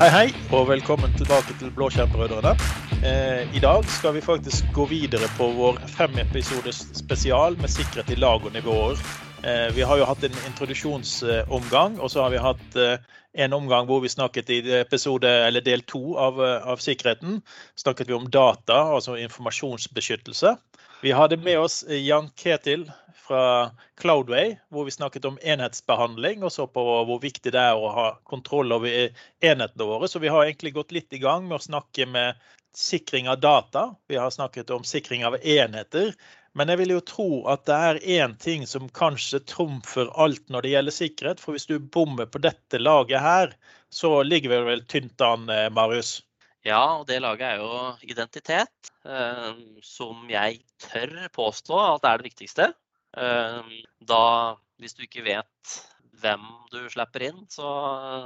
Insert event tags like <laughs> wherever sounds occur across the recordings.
Hei, hei, og velkommen tilbake til Blåskjermbrødrene. Eh, I dag skal vi faktisk gå videre på vår fem episoders spesial med sikkerhet i lag og nivåer. Eh, vi har jo hatt en introduksjonsomgang, og så har vi hatt eh, en omgang hvor vi snakket i episode, eller del to av, eh, av sikkerheten. snakket vi om data, altså informasjonsbeskyttelse. Vi hadde med oss Jan Ketil fra Cloudway, hvor vi snakket om enhetsbehandling og så på hvor viktig det er å ha kontroll over enhetene våre. Så vi har egentlig gått litt i gang med å snakke med sikring av data. Vi har snakket om sikring av enheter. Men jeg vil jo tro at det er én ting som kanskje trumfer alt når det gjelder sikkerhet. For hvis du bommer på dette laget her, så ligger vi vel tynt an, eh, Marius? Ja, og det laget er jo identitet, eh, som jeg tør påstå at er det viktigste. Eh, da, hvis du ikke vet hvem du slipper inn, så,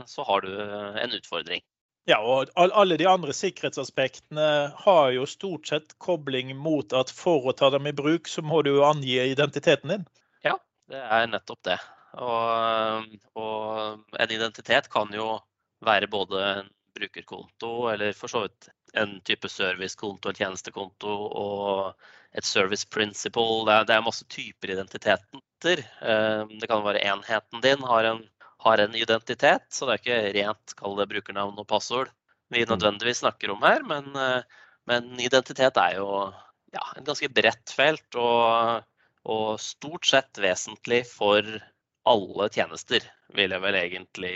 så har du en utfordring. Ja, og alle de andre sikkerhetsaspektene har jo stort sett kobling mot at for å ta dem i bruk, så må du jo angi identiteten din. Ja, det er nettopp det. Og, og en identitet kan jo være både en brukerkonto, eller for så vidt en type servicekonto, en tjenestekonto og et service principle. Det er, det er masse typer identiteter. Eh, det kan være enheten din har en, har en identitet, så det er ikke rent kall det brukernavn og passord vi mm. nødvendigvis snakker om her. Men, eh, men identitet er jo ja, et ganske bredt felt og, og stort sett vesentlig for alle tjenester, vil jeg vel egentlig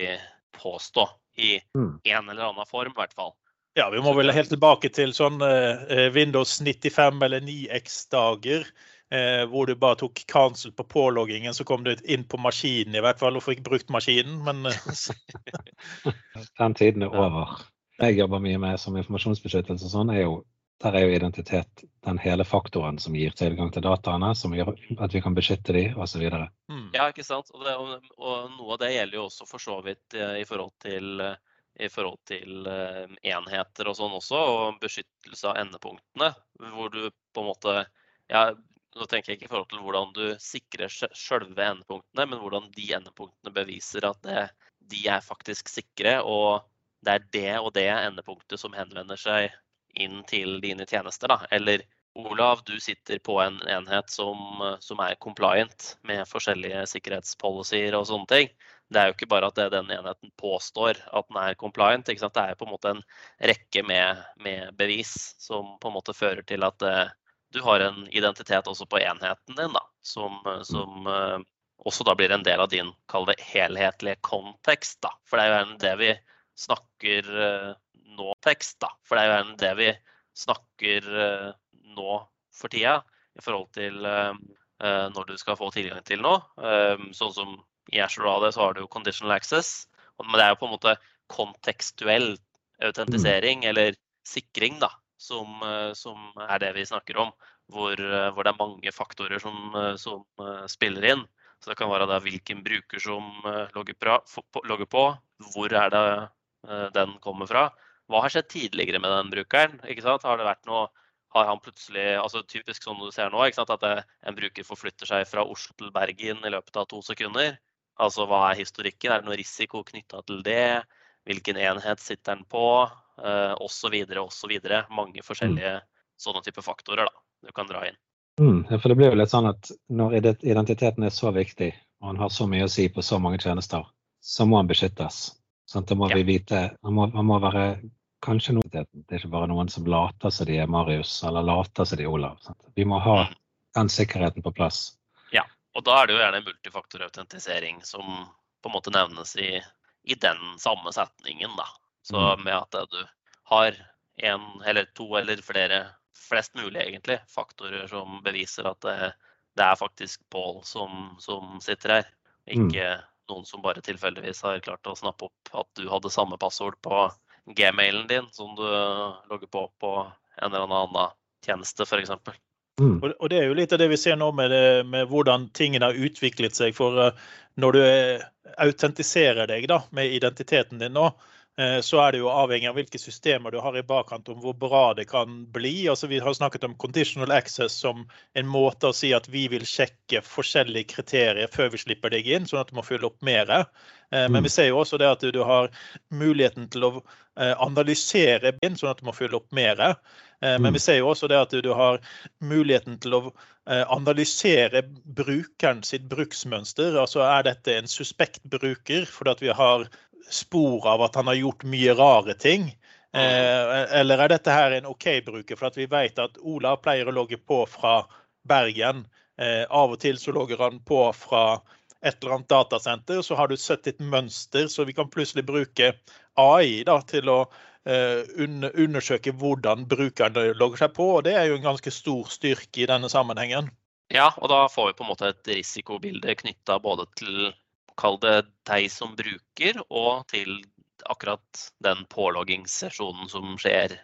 påstå i mm. en eller annen form, i hvert fall. Ja, vi må vel helt tilbake til sånn eh, Windows 95 eller 9X-dager. Eh, hvor du bare tok cancel på påloggingen, så kom du inn på maskinen i hvert fall og fikk brukt maskinen, men eh, <laughs> <laughs> Den tiden er over. Jeg jobber mye med som informasjonsbeskyttelse og sånn, er jo der er jo identitet den hele faktoren som gir tilgang til dataene, som gjør at vi kan beskytte de, osv. Mm. Ja, ikke sant. Og, det, og, noe av det gjelder jo også for så vidt eh, i forhold til, eh, i forhold til eh, enheter og sånn også, og beskyttelse av endepunktene. Hvor du på en måte ja, Nå tenker jeg ikke i forhold til hvordan du sikrer sjølve endepunktene, men hvordan de endepunktene beviser at det, de er faktisk sikre, og det er det og det endepunktet som henvender seg inn til dine tjenester. Da. Eller Olav, du sitter på en enhet som, som er compliant med forskjellige sikkerhetspolicyer og sånne ting. Det er jo ikke bare at det den enheten påstår at den er compliant. Det er på en måte en rekke med, med bevis som på en måte fører til at uh, du har en identitet også på enheten din, da, som, som uh, også da blir en del av din kall det helhetlige kontekst. Da. For det er jo det vi snakker uh, nå-tekst. da. For det er jo det vi snakker uh, nå for tida i forhold til når du skal få tilgang til noe. Sånn som i Azure AD så har du jo conditional access. Men det er jo på en måte kontekstuell autentisering eller sikring da, som, som er det vi snakker om. Hvor, hvor, det er mange faktorer som, som, spiller inn. Så det kan være da hvilken bruker som logger, på, logger på, hvor er det den kommer fra, hva har skjedd tidligere med den brukeren? ikke sant? Har det vært noe har han plutselig, altså Typisk sånn du ser nå, at en bruker forflytter seg fra Oslo til Bergen i løpet av to sekunder. Altså Hva er historikken? Er det noe risiko knytta til det? Hvilken enhet sitter den på? Eh, Osv. osv. Mange forskjellige mm. sånne type faktorer da, du kan dra inn. Mm, for det blir jo litt sånn at Når identiteten er så viktig, og han har så mye å si på så mange tjenester, så må han beskyttes. Sånn, da må ja. vi vite, Han må, han må være kanskje noen Det er ikke bare noen som later som de er Marius, eller later som de er Olav. Sant? Vi må ha mm. den sikkerheten på plass. Og da er det jo gjerne multifaktorautentisering som på en måte nevnes i, i den samme setningen, da. Så mm. med at du har en eller to eller flere, flest mulig egentlig, faktorer som beviser at det, det er faktisk Pål som, som, sitter her. Mm. Ikke mm. noen som bare tilfeldigvis har klart å snappe opp at du hadde samme passord på gmailen din som du logger på på en eller annen tjeneste, f.eks. Mm. Og, og det er jo litt av det vi ser nå med, det, med hvordan tingene har utviklet seg. For uh, når du autentiserer deg da, med identiteten din nå, Eh, så er det jo avhengig av hvilke systemer du har i bakkant, om hvor bra det kan bli. Altså, vi har snakket om conditional access som en måte å si at vi vil sjekke forskjellige kriterier før vi slipper deg inn, sånn at du må fylle opp mer. Eh, men vi mm. ser jo også det at du har muligheten til å eh, analysere bind, sånn at du må fylle opp mer. Men vi mm. ser jo også det at du har muligheten til å analysere brukeren sitt bruksmønster. Altså er dette en suspekt bruker fordi at vi har spor av at han har gjort mye rare ting? Eh, eller er dette her en OK-bruker? For at vi vet at Ola pleier å logge på fra Bergen. Eh, av og til så logger han på fra et eller annet datasenter. Så har du sett et mønster, så vi kan plutselig bruke AI da, til å eh, undersøke hvordan brukerne logger seg på. og Det er jo en ganske stor styrke i denne sammenhengen. Ja, og da får vi på en måte et risikobilde knytta både til kall det deg som bruker, og til akkurat den påloggingssesjonen som skjer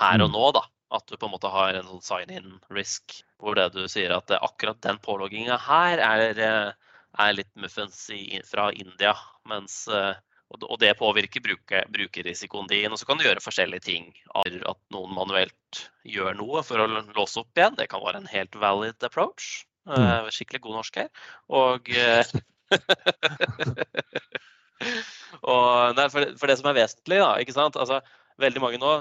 her og mm. nå. da. At du på en måte har en sånn sign-in risk, hvor det du sier at akkurat den pålogginga her er, eh, er, litt muffens i, fra India. Mens, eh, og det påvirker bruker, brukerrisikoen din. Og så kan du gjøre forskjellige ting. At noen manuelt gjør noe for å låse opp igjen. Det kan være en helt valid approach. Mm. Eh, skikkelig god norsk her. Og <laughs> <laughs> og, nei, for, for, det som er vesentlig, da, ikke sant? Altså, veldig mange nå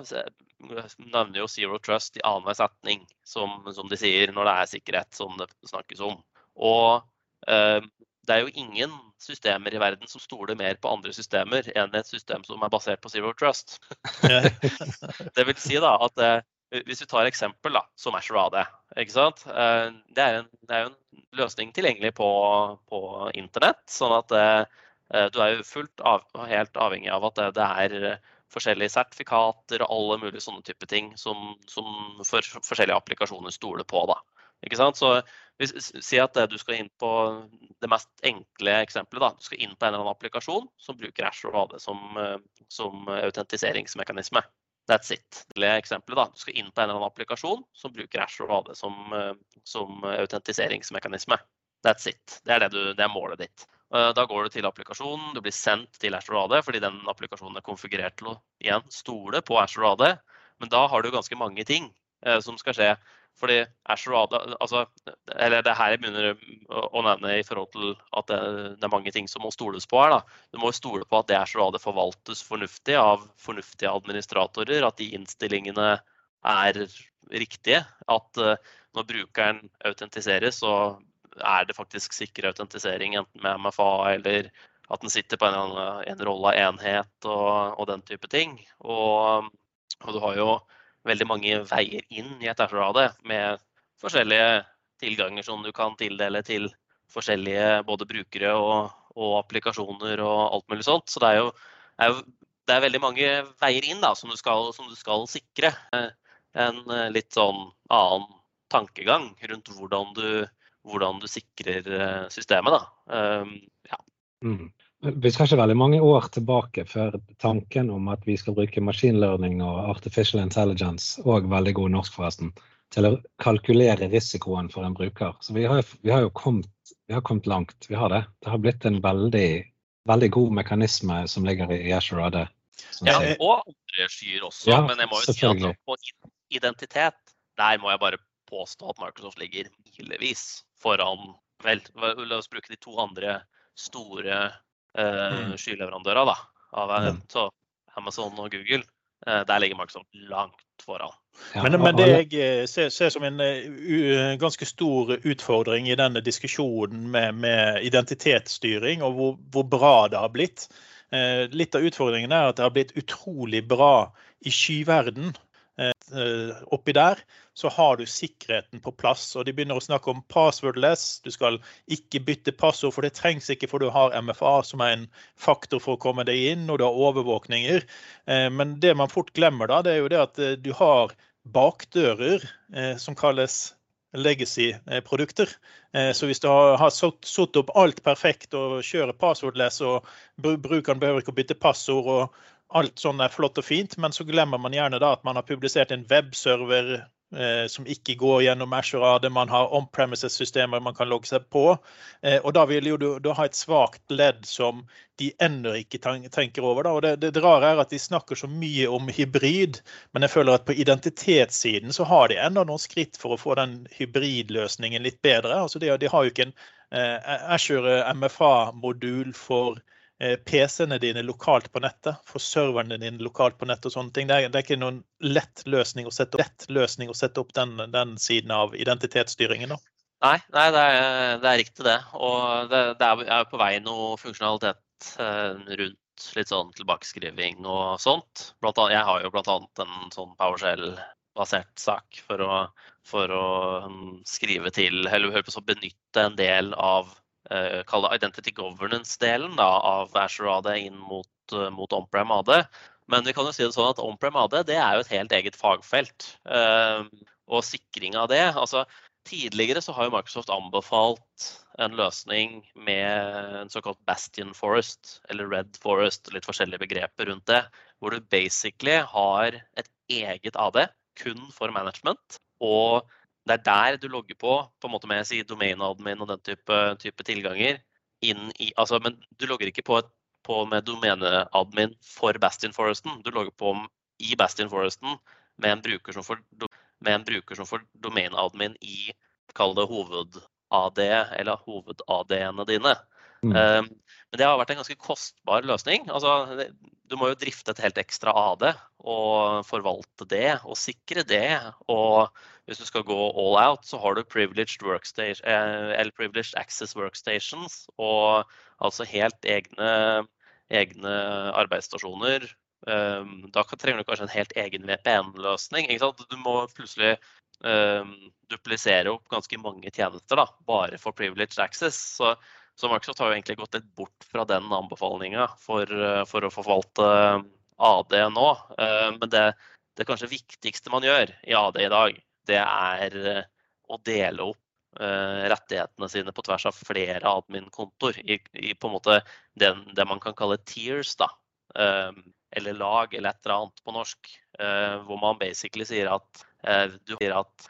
nevner jo zero trust i annenhver setning, som, som, de sier når det er sikkerhet som det snakkes om. Og eh, det er jo ingen systemer i verden som stoler mer på andre systemer enn et system som er basert på zero trust. <laughs> det vil si da at eh, hvis vi tar et eksempel da, som AD. Ikke sant? Eh, det er, en, en løsning tilgjengelig på, på internett. sånn at det, du er jo fullt av, helt avhengig av at det, det, er forskjellige sertifikater og alle mulige sånne type ting som, som for, forskjellige applikasjoner stoler på. da. Ikke sant? Så hvis, Si at du skal inn på det mest enkle eksempelet. da, Du skal inn på en eller annen applikasjon som bruker AD som, eh, som autentiseringsmekanisme. That's it. Det da, Du skal inn på en eller annen applikasjon som bruker Ashore AD som, eh, som autentiseringsmekanisme. That's it. Det er, det, du, det er, målet ditt. Eh, da går du til applikasjonen, du blir sendt til Ashore AD fordi den applikasjonen er konfigurert til å igjen stole på Ashore AD. Men da har du ganske mange ting eh, som skal skje. Fordi Azure altså, eller det her jeg begynner å nevne i forhold til at det, det, er mange ting som må stoles på her. Da. Du må stole på at det Azure forvaltes fornuftig av fornuftige administratorer. At de innstillingene er riktige. At uh, når brukeren autentiseres, så er det faktisk sikker autentisering enten med MFA eller at den sitter på en, en rolle av enhet og, og, den type ting. Og, og du har jo veldig mange veier inn i et Azure-AD med forskjellige tilganger som du kan tildele til forskjellige både brukere og, og applikasjoner og alt mulig sånt. Så det er jo, er jo det er veldig mange veier inn da, som, du skal, som du skal sikre. En eh, litt sånn annen tankegang rundt hvordan du, hvordan du sikrer eh, systemet. Da. Um, ja. Mm. Vi skal ikke veldig mange år tilbake før tanken om at vi skal bruke maskinlearning og artificial intelligence, og veldig god norsk forresten, til å kalkulere risikoen for en bruker. Så vi har, vi har jo kommet, vi har kommet, langt. Vi har det. Det har blitt en veldig, veldig god mekanisme som ligger i Ashore AD. Ja, og andre skyer også. Ja, men jeg må jo si at på identitet, der må jeg bare påstå at Microsoft ligger milevis foran Vel, la oss bruke de to andre store eh, mm. skyleverandører da, av så Amazon og Google. Eh, der ligger Microsoft langt foran. Ja, men, men, det jeg eh, ser, ser som en uh, ganske stor utfordring i denne diskusjonen med, med identitetsstyring, og hvor, hvor, bra det har blitt. Uh, litt av utfordringen er at det har blitt utrolig bra i skyverden. Eh, oppi der, så har du sikkerheten på plass. Og de begynner å snakke om passwordless. Du skal ikke bytte passord, for det trengs ikke, for du har MFA, som er en faktor for å komme deg inn, og du har overvåkninger. Eh, men det man fort glemmer da, det er jo det at eh, du har bakdører som kalles legacy-produkter. Så hvis du har satt opp alt perfekt og kjører passwordless, og brukeren behøver ikke å bytte passord og alt sånn er flott og fint, men så glemmer man gjerne da at man har publisert en webserver eh, som ikke går gjennom AD. Man har on-premises-systemer man kan logge seg på. Eh, og da vil jo du, du ha et svakt ledd som de ennå ikke tenker over. Da. Og det, det, rare er at de snakker så mye om hybrid, men jeg føler at på identitetssiden så har de enda noen skritt for å få den hybridløsningen litt bedre. Altså de, de har jo ikke en eh, Azure MFA-modul for Eh, PC-ene dine lokalt på nettet, for serverne dine lokalt på nettet og sånne ting. Det er, det er ikke noen lett løsning å sette opp, løsning å sette opp den, den, siden av identitetsstyringen. da. Nei, nei det, er, det, er, riktig det. Og det, det er på vei noe funksjonalitet eh, rundt litt sånn tilbakeskriving og sånt. Annet, jeg har jo bl.a. en sånn PowerShell-basert sak for å, for å um, skrive til, eller benytte en del av kall det identity governance-delen av Azure AD inn mot, uh, mot on-prem AD. Men vi kan jo si det sånn at on-prem AD det er jo et helt eget fagfelt. Uh, og sikring av det altså Tidligere så har jo Microsoft anbefalt en løsning med en såkalt Bastion Forest, eller Red Forest, litt forskjellige begreper rundt det. Hvor du basically har et eget AD kun for management. Og det er der du logger på, på en måte med si, domain-admin og den type, type tilganger. i, altså, Men du logger ikke på, et, på med domeneadmin for Bastion Foresten. Du logger på i Bastion Foresten med en bruker som får, med en bruker som får domain-admin i kall det hoved-AD, eller hoved-AD-ene dine. Mm. Um, men det har vært en ganske kostbar løsning. Altså, du må jo drifte et helt ekstra AD og forvalte det og sikre det. Og hvis du skal gå all out, så har du privileged, eh, privileged access workstations og altså helt egne, egne arbeidsstasjoner. Um, da trenger du kanskje en helt egen VPN-løsning. Du må plutselig um, duplisere opp ganske mange tjenester da, bare for privileged access. Så så Microsoft har jo egentlig gått litt bort fra den anbefalinga for, eh, for, å forvalte eh, AD nå. Men det, det, kanskje viktigste man gjør i AD i dag, det er å dele opp rettighetene sine på tvers av flere admin-kontoer i, i, på en måte den, det man kan kalle tears, da. Eller lag, eller et eller annet på norsk. Hvor man basically sier at du, at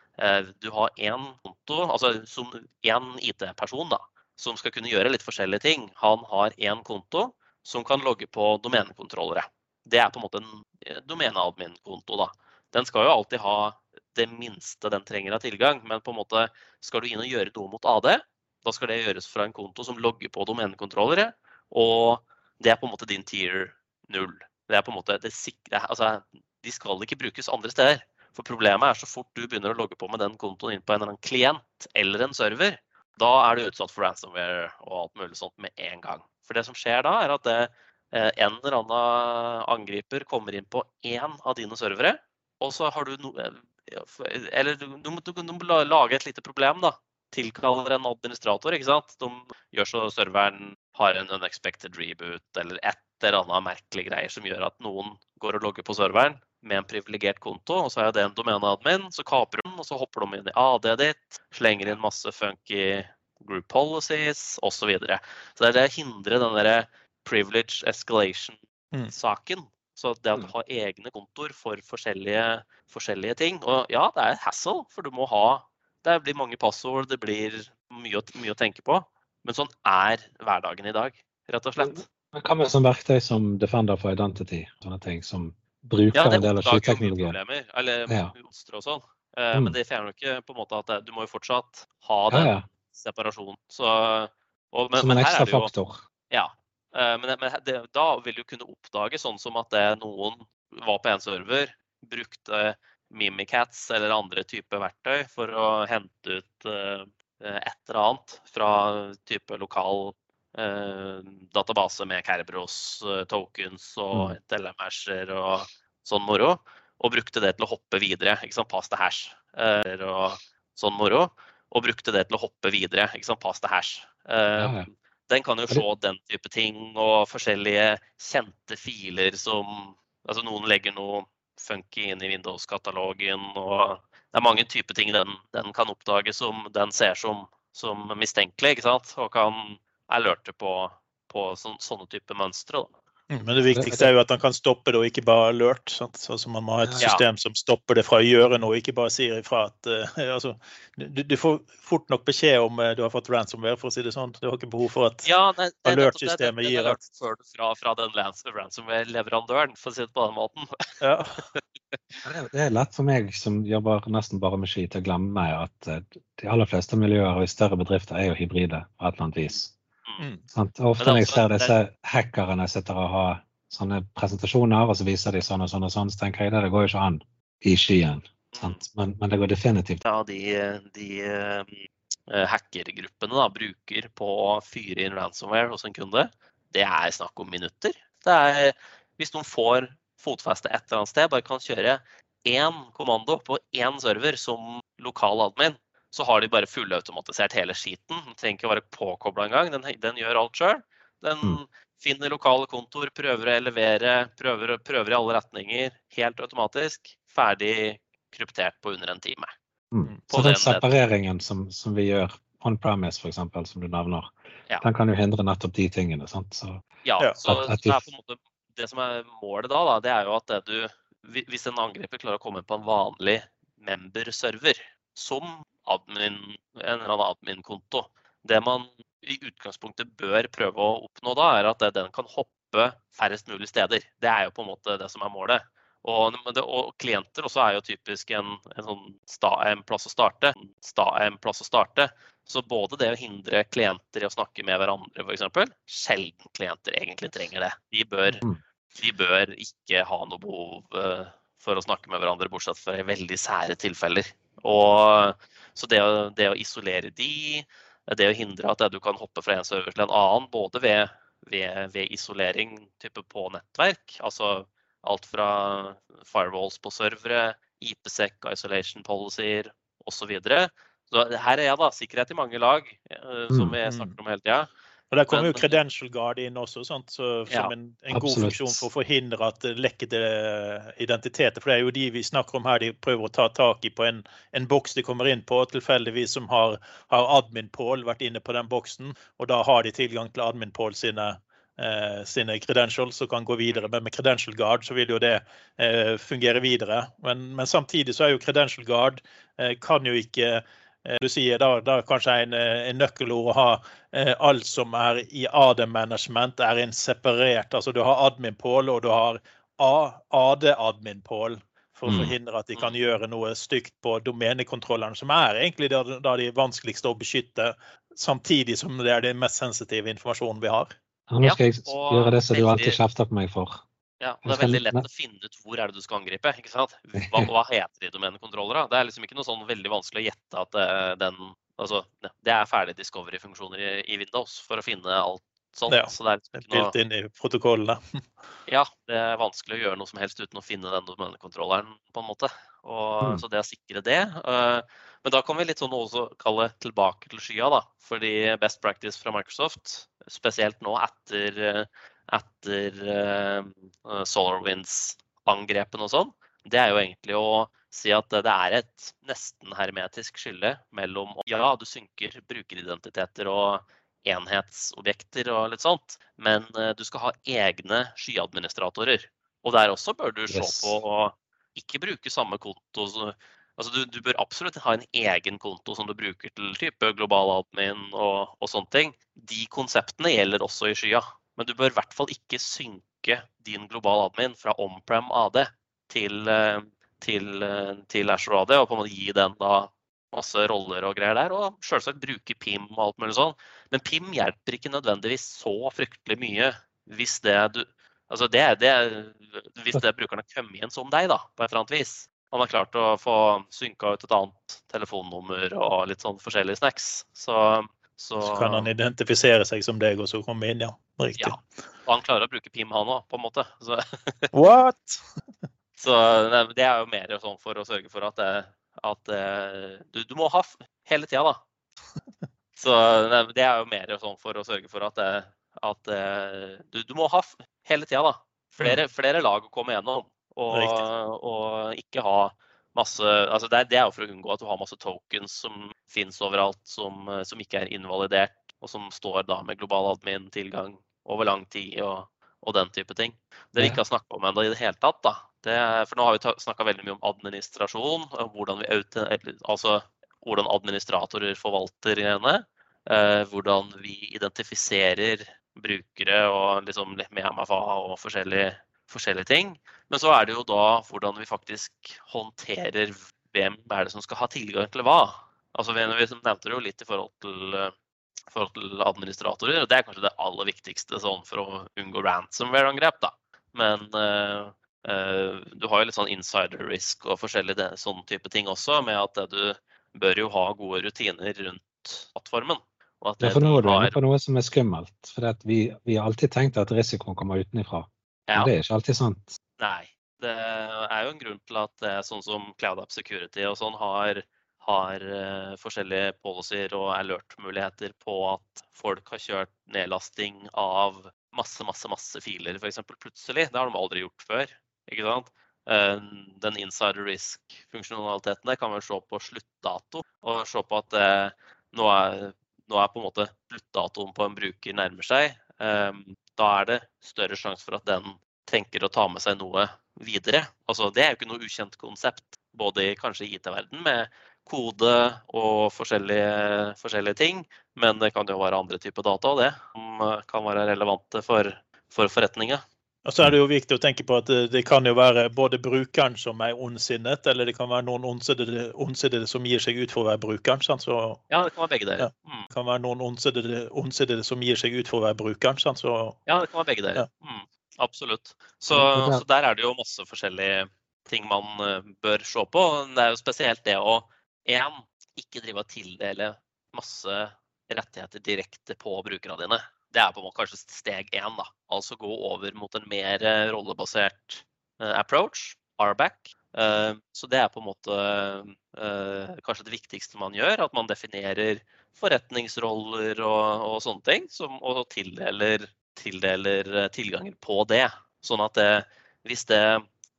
du har én konto, altså som én IT-person, da som skal kunne gjøre litt forskjellige ting. Han har én konto som kan logge på domenekontrollere. Det er på en måte en eh, domeneadmin-konto. da. Den skal jo alltid ha det minste den trenger av tilgang, men på en måte skal du inn og gjøre noe mot AD, da skal det gjøres fra en konto som logger på domenekontrollere, og det er på en måte din tier null. Det er på en måte det sikre, altså, De skal ikke brukes andre steder. For problemet er så fort du begynner å logge på med den kontoen inn på en eller annen klient eller en server, da er du utsatt for ransomware og alt mulig sånt med en gang. For det som skjer da, er at det, eh, en eller annen angriper kommer inn på én av dine servere, og så har du no, eh, Eller du, du, du, du må lage et lite problem, da. Tilkaller en administrator, ikke sant. De gjør så serveren har en unexpected reboot eller et eller annet merkelig greier som gjør at noen går og logger på serveren med en privilegert konto, og så er det en domeneadmin. Så kaprer de, og så hopper de inn i AD-et ditt, slenger inn masse funky group policies osv. Så, videre. så det er det å hindre den derre privilege escalation-saken. Mm. Så det å du ha egne kontoer for forskjellige, forskjellige, ting. Og ja, det er et hassle, for du må ha Det blir mange passord, det blir mye, mye å tenke på. Men sånn er hverdagen i dag, rett og slett. Men Hva med sånn verktøy som Defender for Identity? Sånne ting som bruker ja, en del av skyteknologien. Eller ja. og sånn. Uh, mm. Men det fjerner jo ikke på en måte at du må jo fortsatt ha den ja, separasjonen. Så, og, men, som en ekstra jo, faktor. Ja. Uh, men, men det, da vil du kunne oppdage sånn som at det, noen var på en server, brukte Mimicats eller andre typer verktøy for å hente ut uh, et eller annet fra type lokal Eh, database med Kerberos eh, tokens og mm. telemasher og sånn moro. Og brukte det til å hoppe videre. ikke sant, Pass til hash eh, og sånn moro. Og brukte det til å hoppe videre. ikke sant, Pass til hash. Ja. Den kan jo se den type ting og forskjellige kjente filer som Altså noen legger noe funky inn i Windows-katalogen, og det er mange typer ting den, den, kan oppdage som den ser som, som mistenkelig, ikke sant? Og kan alerte på, på sån, sånne type mønstre. Mm, men det viktigste er jo at han kan stoppe det, og ikke bare alert. Sant? Altså Man må ha et Ja. system som stopper det fra å gjøre noe, ikke bare sier ifra at uh, <laughs> altså, du, du får fort nok beskjed om uh, du har fått ransomware, for å si det sånn. Du har ikke behov for at Ja, det er det. Alert-systemet gir det, det, det, du fra, fra den ransomware-leverandøren, for å si det på den måten. ja. <laughs> Det er- er lett for meg som jobber nesten bare med ski, til å glemme meg at eh, de aller fleste miljøer og i større bedrifter er jo hybride på et eller annet vis. Mm. Sant? Ofte når jeg ser disse hackerne sitter og har sånne presentasjoner, og så viser de sånn og sånn og sånn, så tenker jeg det, det går jo ikke an i skyen. Sant? Men, men det går definitivt Ja, de, de eh, hackergruppene da, bruker på å fyre inn ransomware hos en kunde, det er snakk om minutter. Det er, hvis noen får fotfeste et eller annet sted, bare kan kjøre én kommando på én server som lokal admin, så har de bare fullautomatisert hele skiten. Den trenger ikke være påkobla engang. Den, den gjør alt sjøl. Den Mm. finner lokale kontor, prøver å elevere, prøver, prøver i alle retninger. Helt automatisk. Ferdig kryptert på under en time. mm. Så den den- separeringen som, som vi gjør on premise, f.eks., som du nevner, Ja. den kan jo hindre nettopp de tingene. Sant? Så, Ja, så, at- at så det, er på en måte, det som er målet da, da, det er jo at det du Hvis en angriper klarer å komme på en vanlig member-server, som admin, en eller annen admin-konto Det man i utgangspunktet bør prøve å oppnå da, er at den kan hoppe færrest mulig steder. Det er jo på en måte det som er målet. Og, det, og klienter også er jo typisk en, en, sånn sta, en plass å starte. Sta, en plass å starte. Så både det å hindre klienter i å snakke med hverandre, f.eks. Sjelden klienter egentlig trenger det. De bør, Mm. de bør ikke ha noe behov eh, for å snakke med hverandre, bortsett fra i veldig sære tilfeller. Og, så det å, det å isolere de, det å hindre at du kan hoppe fra en server til en annen, både ved, ved, ved isolering type på nettverk, altså alt fra firewalls på servere, IPsec, isolation policies osv. Så, så her er jeg da, sikkerhet i mange lag, eh, som Mm, vi mm. snakker om hele tida. Og Der kommer jo Credential Guard inn også, sant? Så, som en, en god funksjon for å forhindre at det lekkede identiteter. For det er jo de vi snakker om her, de prøver å ta tak i på en, en boks de kommer inn på, tilfeldigvis som har, har admin-Pål vært inne på den boksen. Og da har de tilgang til admin-Pål sine, eh, sine credentials og kan gå videre. Men med Credential Guard så vil jo det eh, fungere videre. Men, men samtidig så er jo Credential Guard eh, kan jo ikke eh, du sier da, da kanskje en, eh, en nøkkelord å ha eh, alt som er i AD-management, er en separert Altså du har admin-pål, og du har AD-admin-pål. For å Mm. forhindre at de kan gjøre noe stygt på domenekontrollene, som er egentlig da de vanskeligste å beskytte, samtidig som det er den mest sensitive informasjonen vi har. ja, nå skal jeg gjøre det som du alltid kjefter på meg for. Ja, og Det er veldig lett å finne ut hvor er det du skal angripe. ikke sant? Hva, hva heter de domenekontrollere? Det er liksom ikke noe sånn veldig vanskelig å gjette at eh, den altså, det- er ferdige discovery-funksjoner i, i Windows for å finne alt sånt. Ja, så det er liksom ikke noe, inn i protokollene. <laughs> ja, det er vanskelig å gjøre noe som helst uten å finne den domenekontrolleren, på en måte. Og, Mm. Så det å sikre det. Uh, men da kan vi litt sånn også kalle tilbake til skya, da. Fordi best practice fra Microsoft, spesielt nå etter, eh, etter uh, SolarWinds-angrepene og sånn, det er jo egentlig å si at det er et nesten hermetisk skille mellom ja, du synker brukeridentiteter og enhetsobjekter og litt sånt, men eh, du skal ha egne skyadministratorer. Og der også bør du se Yes. på å ikke bruke samme konto. så- Altså du, du bør absolutt ha en egen konto som du bruker til type global admin og, og sånne ting. De konseptene gjelder også i skya. Men du bør i hvert fall ikke synke din global admin fra on-prem AD til, eh, til, eh, til Azure AD, og på en måte gi den da masse roller og greier der. Og selvsagt bruke PIM og alt mulig sånn. Men PIM hjelper ikke nødvendigvis så fryktelig mye hvis det du Altså det, det, hvis det brukerne kommer igjen som deg, da, på et eller annet vis. Han har klart å få synka ut et annet telefonnummer og litt sånn forskjellige snacks. Så, så, Så kan han identifisere seg som deg og så komme inn, ja. Riktig. Ja. Og han klarer å bruke PIM, han òg, på en måte. Så, <laughs> What?! <laughs> så det er jo mer sånn for å sørge for at, det, at du, du må ha hele tida, da. <laughs> Så det er jo mer sånn for å sørge for at, det, at du, du må ha hele tida, da. Flere, flere lag å komme gjennom. Og, og ikke ha masse altså det, er, det er jo for å unngå at du har masse tokens som finnes overalt, som, som ikke er invalidert, og som står da med global admin-tilgang over lang tid og, og den type ting. Det vi ikke har snakka om ennå i det hele tatt, da, det, for nå har vi snakka veldig mye om administrasjon, hvordan, vi, altså, hvordan administratorer forvalter greiene. Eh, hvordan vi identifiserer brukere og liksom med MFA og forskjellige, forskjellige ting. Men så er det jo da hvordan vi faktisk håndterer hvem er det som skal ha tilgang til hva. Altså, vi nevnte det jo litt i forhold til, forhold til administratorer. og Det er kanskje det aller viktigste sånn, for å unngå ransomware-angrep. da. Men uh, uh, du har jo litt sånn insider risk og forskjellige sånne type ting også, med at du bør jo ha gode rutiner rundt plattformen. Ja, for nå er du inne på noe som er skummelt. For vi, vi, har alltid tenkt at risikoen kommer utenfra. Ja. Det er ikke alltid sant. Nei. Det er jo en grunn til at er sånn som Cloud App Security og sånn har, har uh, forskjellige policyer og alert-muligheter på at folk har kjørt nedlasting av masse, masse, masse filer f.eks. plutselig. Det har de aldri gjort før. ikke sant? Uh, den insider risk-funksjonaliteten kan vel se på sluttdato og se på at uh, nå, er, nå er på en måte sluttdatoen på en bruker nærmer seg. Um, da er det større sjanse for at den tenker å ta med seg noe videre. Altså, det er jo ikke noe ukjent konsept, både i kanskje IT-verden med kode og forskjellige, forskjellige, ting. Men det kan jo være andre typer data og det som eh, kan være relevante for, for forretninger. Og så er det jo viktig å tenke på at det, det, kan jo være både brukeren som er ondsinnet, eller det kan være noen ondsinnede som gir seg ut for å være brukeren. Sant? Så, ja, det kan være begge deler. Ja, mm. det kan være noen ondsinnede som gir seg ut for å være brukeren. Sant? Så, ja, det kan være begge deler. Ja. Mm. Absolutt. Så, så, der er det jo masse forskjellige ting man eh, bør se på. Det er jo spesielt det å én, ikke drive og tildele masse rettigheter direkte på brukerne dine. Det er på en måte kanskje steg én. da. Altså gå over mot en mer eh, rollebasert eh, approach, RBAC. Så det er på en måte kanskje det viktigste man gjør. At man definerer forretningsroller og, og sånne ting. Som, og tildeler tildeler eh, tilganger på det. Sånn at det, hvis det,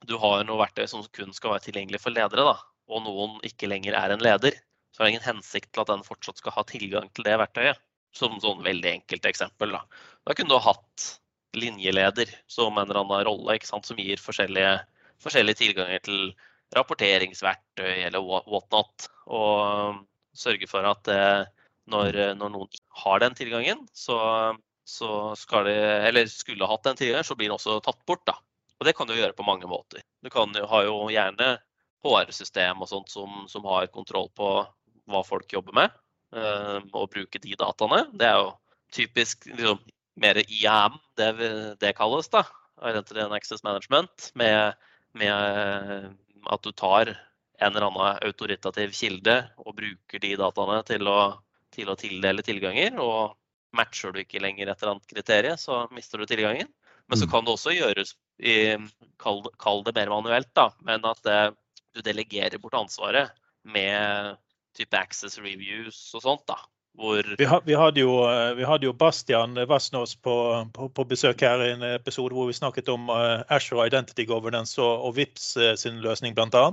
du har noe verktøy som kun skal være tilgjengelig for ledere, da, og noen ikke lenger er en leder, så er det ingen hensikt til at den fortsatt skal ha tilgang til det verktøyet. Som sånn veldig enkelt eksempel. Da, da kunne du hatt linjeleder som en eller annen rolle sant, som gir forskjellige, forskjellige, tilganger til rapporteringsverktøy eller whatnot. Og sørge for at det, når, når, noen har den tilgangen, så så skal de, eller skulle hatt den tilgangen, så blir den også tatt bort. da. Og det kan du gjøre på mange måter. Du kan ha jo gjerne HR-system og sånt som, som, har kontroll på hva folk jobber med, og bruke de dataene. Det er jo typisk liksom, mer IAM, det, det kalles. da, Identity and Access Management, med, med eh, at du tar en eller annen autoritativ kilde og bruker de dataene til å, til å tildele tilganger. og Matcher du ikke lenger et eller annet kriterium, så mister du tilgangen. Men så mm. kan det også gjøres i Kall, kall det mer manuelt, da. Men at det, du delegerer bort ansvaret med type access reviews og sånt. da. Hvor... Vi, vi, hadde jo, vi, hadde jo, Bastian Vassnås på, på, på, besøk her i en episode hvor vi snakket om uh, Azure Identity Governance og, og VIPS uh, sin løsning bl.a.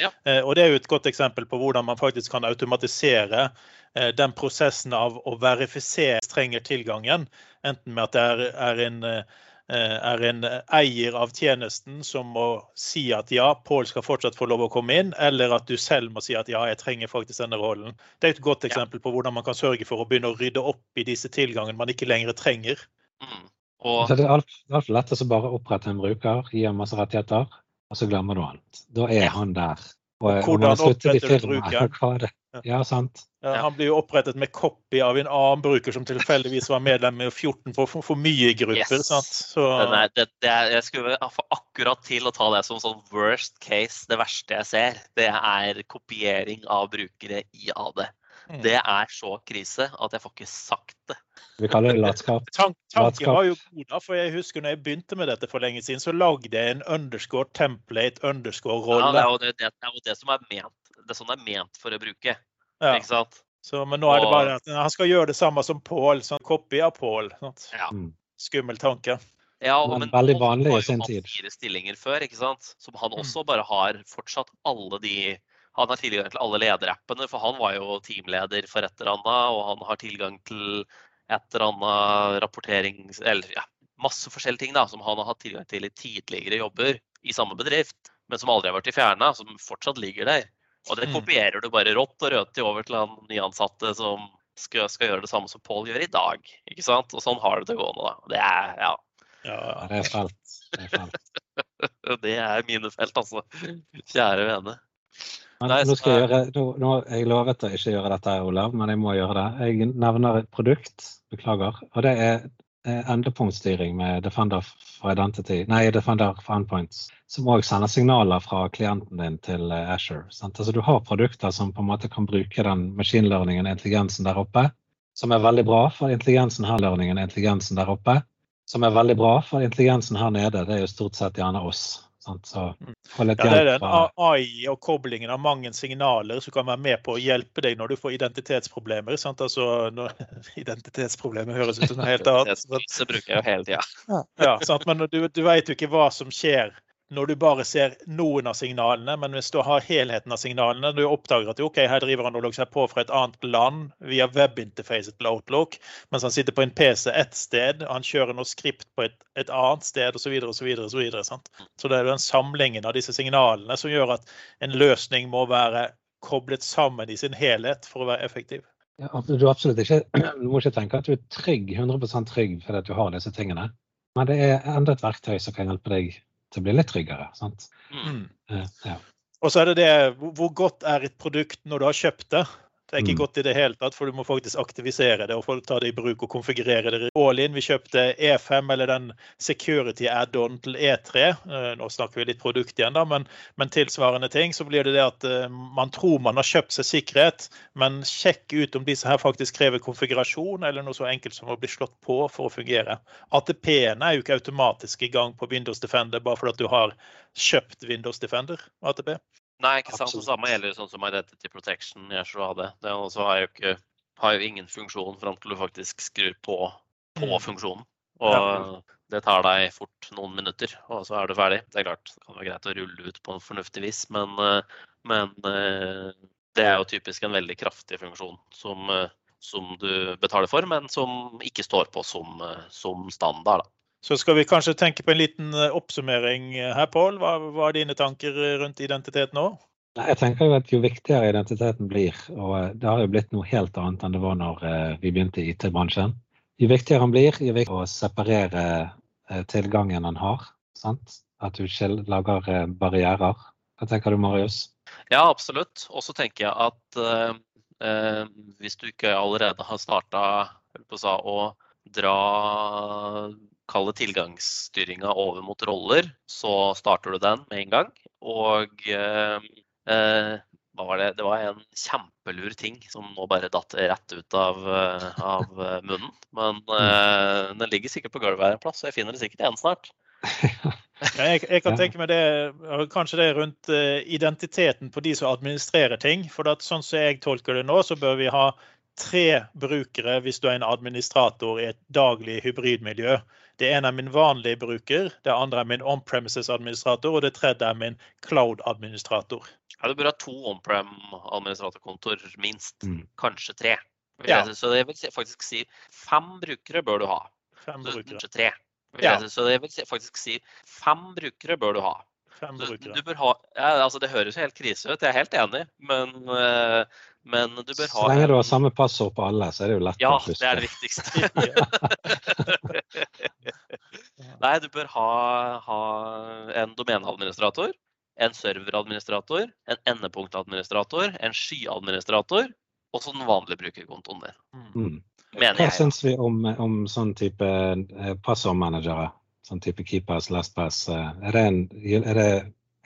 Ja. Uh, og det er jo et godt eksempel på hvordan man faktisk kan automatisere uh, den prosessen av å verifisere trenger tilgangen, enten med at det er, er, en, eh, er, en, eier av tjenesten som må si at ja, Pål skal fortsatt få lov å komme inn, eller at du selv må si at ja, jeg trenger faktisk denne rollen. Det er et godt eksempel på hvordan man kan sørge for å begynne å rydde opp i disse tilgangene man ikke lenger trenger. Mm. Og... det er altfor lett å bare opprette en bruker, gi ham masse rettigheter, og så glemmer du han. Da er han der. Og, hvordan oppretter du brukeren? <laughs> Ja, sant. Ja, han blir jo opprettet med copy av en annen bruker som tilfeldigvis var medlem i 14 for, for, for mye grupper. Yes. Så... Nei, det, det er, jeg skulle få akkurat til å ta det som sånn worst case. Det verste jeg ser, det er kopiering av brukere i AD. Mm. Det er så krise at jeg får ikke sagt det. Vi kaller det latskap. <laughs> Tank, tanken var jo god, da, for jeg husker når jeg begynte med dette for lenge siden, så lagde jeg en underscore template, underscore rolle. Ja, det er jo det, det, er jo det som er ment det er sånn det er ment for å bruke. Ja. Ikke sant? Så, men nå er det bare at han skal gjøre det samme som Pål, sånn copy av Pål. Ja. Mm. Skummel tanke. Ja, og, men veldig vanlig i sin tid. fire stillinger før, ikke sant? Som han mm. også bare har fortsatt alle de Han har tilgang til alle lederappene, for han var jo teamleder for et eller annet, og han har tilgang til et eller annet rapporterings... Eller ja, masse forskjellige ting da, som han har hatt tilgang til i tidligere jobber i samme bedrift, men som aldri har vært fjerna, som fortsatt ligger der. Og det Mm. kopierer du bare rått og rødt over til han nyansatte som skal, skal gjøre det samme som Pål gjør i dag. ikke sant? Og sånn har du det til gående. da. Det er, ja, Ja, Ja. det er felt. Det er felt. <laughs> det er mine felt, altså. Kjære vene. Nei, nå skal jeg gjøre, nå, nå, jeg lovet å ikke gjøre dette, Olav, men jeg må gjøre det. Jeg nevner et produkt, beklager, og det er eh, endepunktstyring med Defender for Identity, nei, Defender for Endpoints, som òg sender signaler fra klienten din til Asher. Azure. Sant? Altså, du har produkter som på en måte kan bruke den maskinlearningen og intelligensen der oppe, som er veldig bra for intelligensen her, learningen, intelligensen der oppe, som er veldig bra for intelligensen her nede. Det er jo stort sett gjerne oss. Sant? Så Ja, det er den AI og koblingen av mange signaler som kan være med på å hjelpe deg når du får identitetsproblemer. Sant? Altså, når, <laughs> identitetsproblemer høres ut som noe helt annet. Det bruker jeg jo hele tida. Ja, ja Men du, du vet jo ikke hva som skjer når du bare ser noen av signalene, men hvis du har helheten av signalene, du oppdager at ok, her driver han og logger seg på fra et annet land via webinterfacet til Outlook, mens han sitter på en PC ett sted, han kjører noe skript på et, et annet sted osv. osv. Så, så det er den samlingen av disse signalene som gjør at en løsning må være koblet sammen i sin helhet for å være effektiv. Ja, du, ikke, <clears throat> du må ikke tenke at du er trygg, 100% trygg fordi du har disse tingene. Men det er enda et verktøy som kan hjelpe deg til å bli litt tryggere. sant? Mm. Eh, Ja. Og så er det det hvor- hvor godt er et produkt når du har kjøpt det. Det er ikke godt i det hele tatt, for du må faktisk aktivisere det og få ta det i bruk og konfigurere det. All in, vi kjøpte E5, eller den security add-on til E3. Eh, Nå snakker vi litt produkt igjen, da, men, men tilsvarende ting. Så blir det det at eh, man tror man har kjøpt seg sikkerhet, men sjekk ut om disse her faktisk krever konfigurasjon, eller noe så enkelt som å bli slått på for å fungere. ATP-ene er jo ikke automatisk i gang på Windows Defender bare fordi du har kjøpt Windows Defender. ATP. Nei, ikke sant. Det samme gjelder sånn som Identity Protection jeg tror AD. Det også har jo, ikke, har jo ingen funksjon fram til du faktisk skrur på, på Mm. funksjonen. Og Ja. det tar deg fort noen minutter, og så er du ferdig. Det er klart, det kan være greit å rulle ut på en fornuftig vis, men, eh, men eh, det er jo typisk en veldig kraftig funksjon som, eh, som du betaler for, men som ikke står på som, som standard. Da. Så skal vi kanskje tenke på en liten eh, oppsummering eh, her, Pål. Hva, hva er dine tanker eh, rundt identitet nå? Jeg tenker jo at Jo viktigere identiteten blir, og det har jo blitt noe helt annet enn det var når vi begynte i IT-bransjen. Jo viktigere han blir, jo viktigere å separere tilgangen han har. sant? At du ikke lager barrierer. Hva tenker du, Marius? Ja, absolutt. Og så tenker jeg at eh, eh, hvis du ikke allerede har starta å dra kalle tilgangsstyringa over mot roller, så starter du den med en gang. Og eh, eh, hva var det? Det var en kjempelur ting som nå bare datt rett ut av, eh, av eh, munnen. Men eh, den ligger sikkert på gulvet her en plass, så jeg finner det sikkert igjen snart. <laughs> Ja, jeg, jeg kan tenke meg det, kanskje det rundt uh, identiteten på de som administrerer ting. For at sånn som jeg tolker det nå, så bør vi ha tre brukere hvis du er en administrator i et daglig hybridmiljø. Det ene er min vanlige bruker, det andre er min on-premises-administrator, og det tredje er min cloud-administrator. Ja, du bør ha to on-prem-administratorkontor, minst. Mm. Kanskje tre. Ja. Så det vil faktisk si fem brukere bør du ha. Fem Så, brukere. kanskje tre. Ja. Så det vil faktisk si fem brukere bør du ha. Fem Så brukere. du bør ha ja, altså Det høres jo helt krise ut, jeg er helt enig, men, eh, men du bør ha Så lenge du har samme passord på alle, så er det jo lett Ja, å huske. Ja, det er det viktigste. <laughs> Nei, du bør ha, ha en domeneadministrator, en serveradministrator, en endepunktadministrator, en skyadministrator, og så den vanlige brukerkontoen der. Mm. Hva syns vi om, om sånn type eh, passordmanagere? Sånn type keepers, lastpass. eh, Er det, en, er det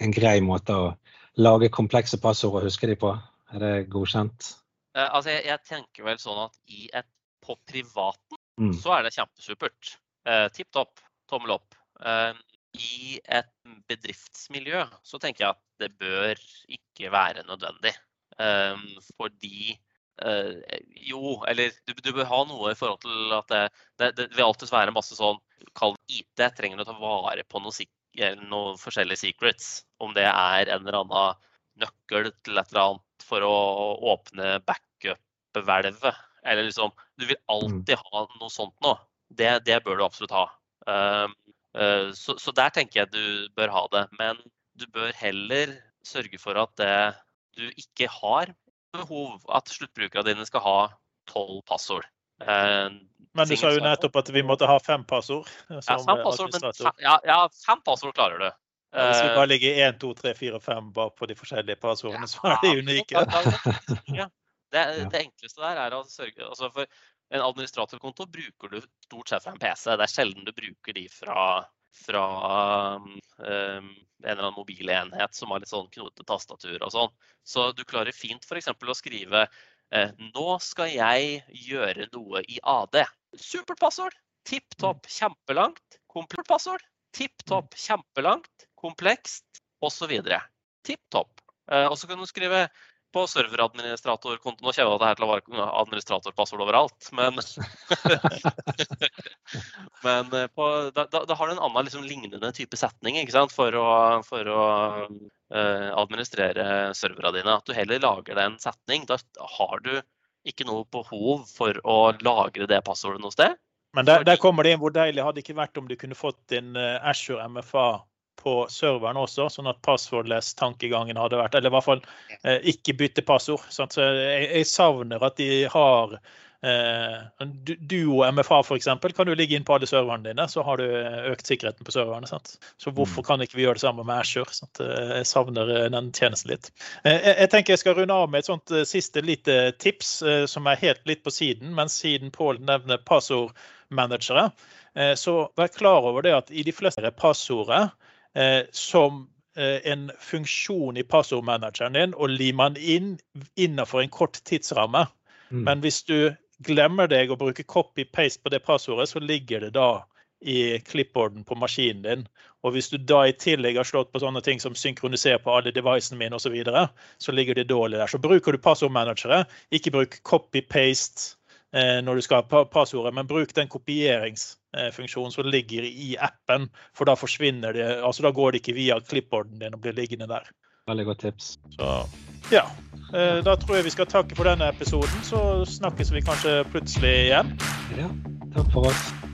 en grei måte å lage komplekse passord og huske de på? Er det godkjent? Eh, altså, jeg, jeg tenker vel sånn at i et, på privaten Mm. så er det kjempesupert. Eh, Tipp topp, tommel opp. Eh, I et bedriftsmiljø så tenker jeg at det bør ikke være nødvendig. Eh, fordi eh, Jo, eller du, du bør ha noe i forhold til at det, det, det vil alltid være masse sånn Kall det IT, trenger å ta vare på noe, noen forskjellige secrets. Om det er en eller annen nøkkel til et eller annet for å åpne backup-hvelvet. Eller liksom Du vil alltid ha noe sånt nå. Det, det bør du absolutt ha. Um, uh, så, så, der tenker jeg du bør ha det. Men du bør heller sørge for at det, du ikke har behov at sluttbrukerne dine skal ha tolv passord. Uh, men du sa jo nettopp at vi måtte ha fem passord. Ja, fem passord, men ja, ja, fem passord klarer du. Hvis vi bare ligger 1, 2, 3, 4, 5 bak på de forskjellige passordene, så er de <laughs> unike. Ja, det, det, enkleste der er å sørge altså For en administratorkonto bruker du stort sett fra en PC. Det er sjelden du bruker de fra, fra um, en eller annen mobilenhet som har litt sånn knotete tastatur og sånn. Så du klarer fint f.eks. å skrive eh, Nå skal jeg gjøre noe i AD. Supert passord! Tipp topp, kjempelangt. Komplett passord. Tipp topp, kjempelangt, komplekst osv. Tipp topp. Eh, og så kan du skrive på serveradministratorkontoen. Nå kjenne at det her til å være administratorpassord overalt, men, <laughs> men eh, på, da, da, har du en annen liksom, lignende type setning for å, for å uh, administrere serverne dine. At du heller lager deg en setning. Da har du ikke noe behov for å lagre det passordet noe sted. Men der, der kommer det inn hvor deilig hadde det ikke vært om du kunne fått din Ashore MFA på serveren også, sånn at passwordless-tankegangen hadde vært Eller i hvert fall eh, ikke bytte passord. Sant? Så jeg, jeg, savner at de har eh, Duo MFA f.eks. kan du ligge inn på alle serverne dine, så har du eh, økt sikkerheten på serverne. Sant? Så hvorfor mm. kan ikke vi gjøre det samme med Ashore? Sant? Eh, jeg savner eh, den tjenesten litt. Jeg, jeg, tenker jeg skal runde av med et sånt siste lite tips som er helt litt på siden, men siden Pål nevner passordmanagere, så vær klar over det at i de fleste passordet eh, som eh, en funksjon i passordmanageren din og limer den inn innenfor en kort tidsramme. Mm. Men hvis du glemmer deg å bruke copy-paste på det passordet, så ligger det da i clipboarden på maskinen din. Og hvis du da i tillegg har slått på sånne ting som synkroniser på alle devicene mine osv., så, videre, så ligger det dårlig der. Så bruker du passordmanagere, ikke bruk copy-paste eh, når du skal ha passordet, men bruk den kopieringsfunksjonen funksjon som ligger i appen. For da forsvinner det, altså da går det ikke via klippborden din og blir liggende der. Veldig godt tips. Så, ja. Eh, da tror jeg vi skal takke for denne episoden. Så snakkes vi kanskje plutselig igjen. Ja. Takk for oss.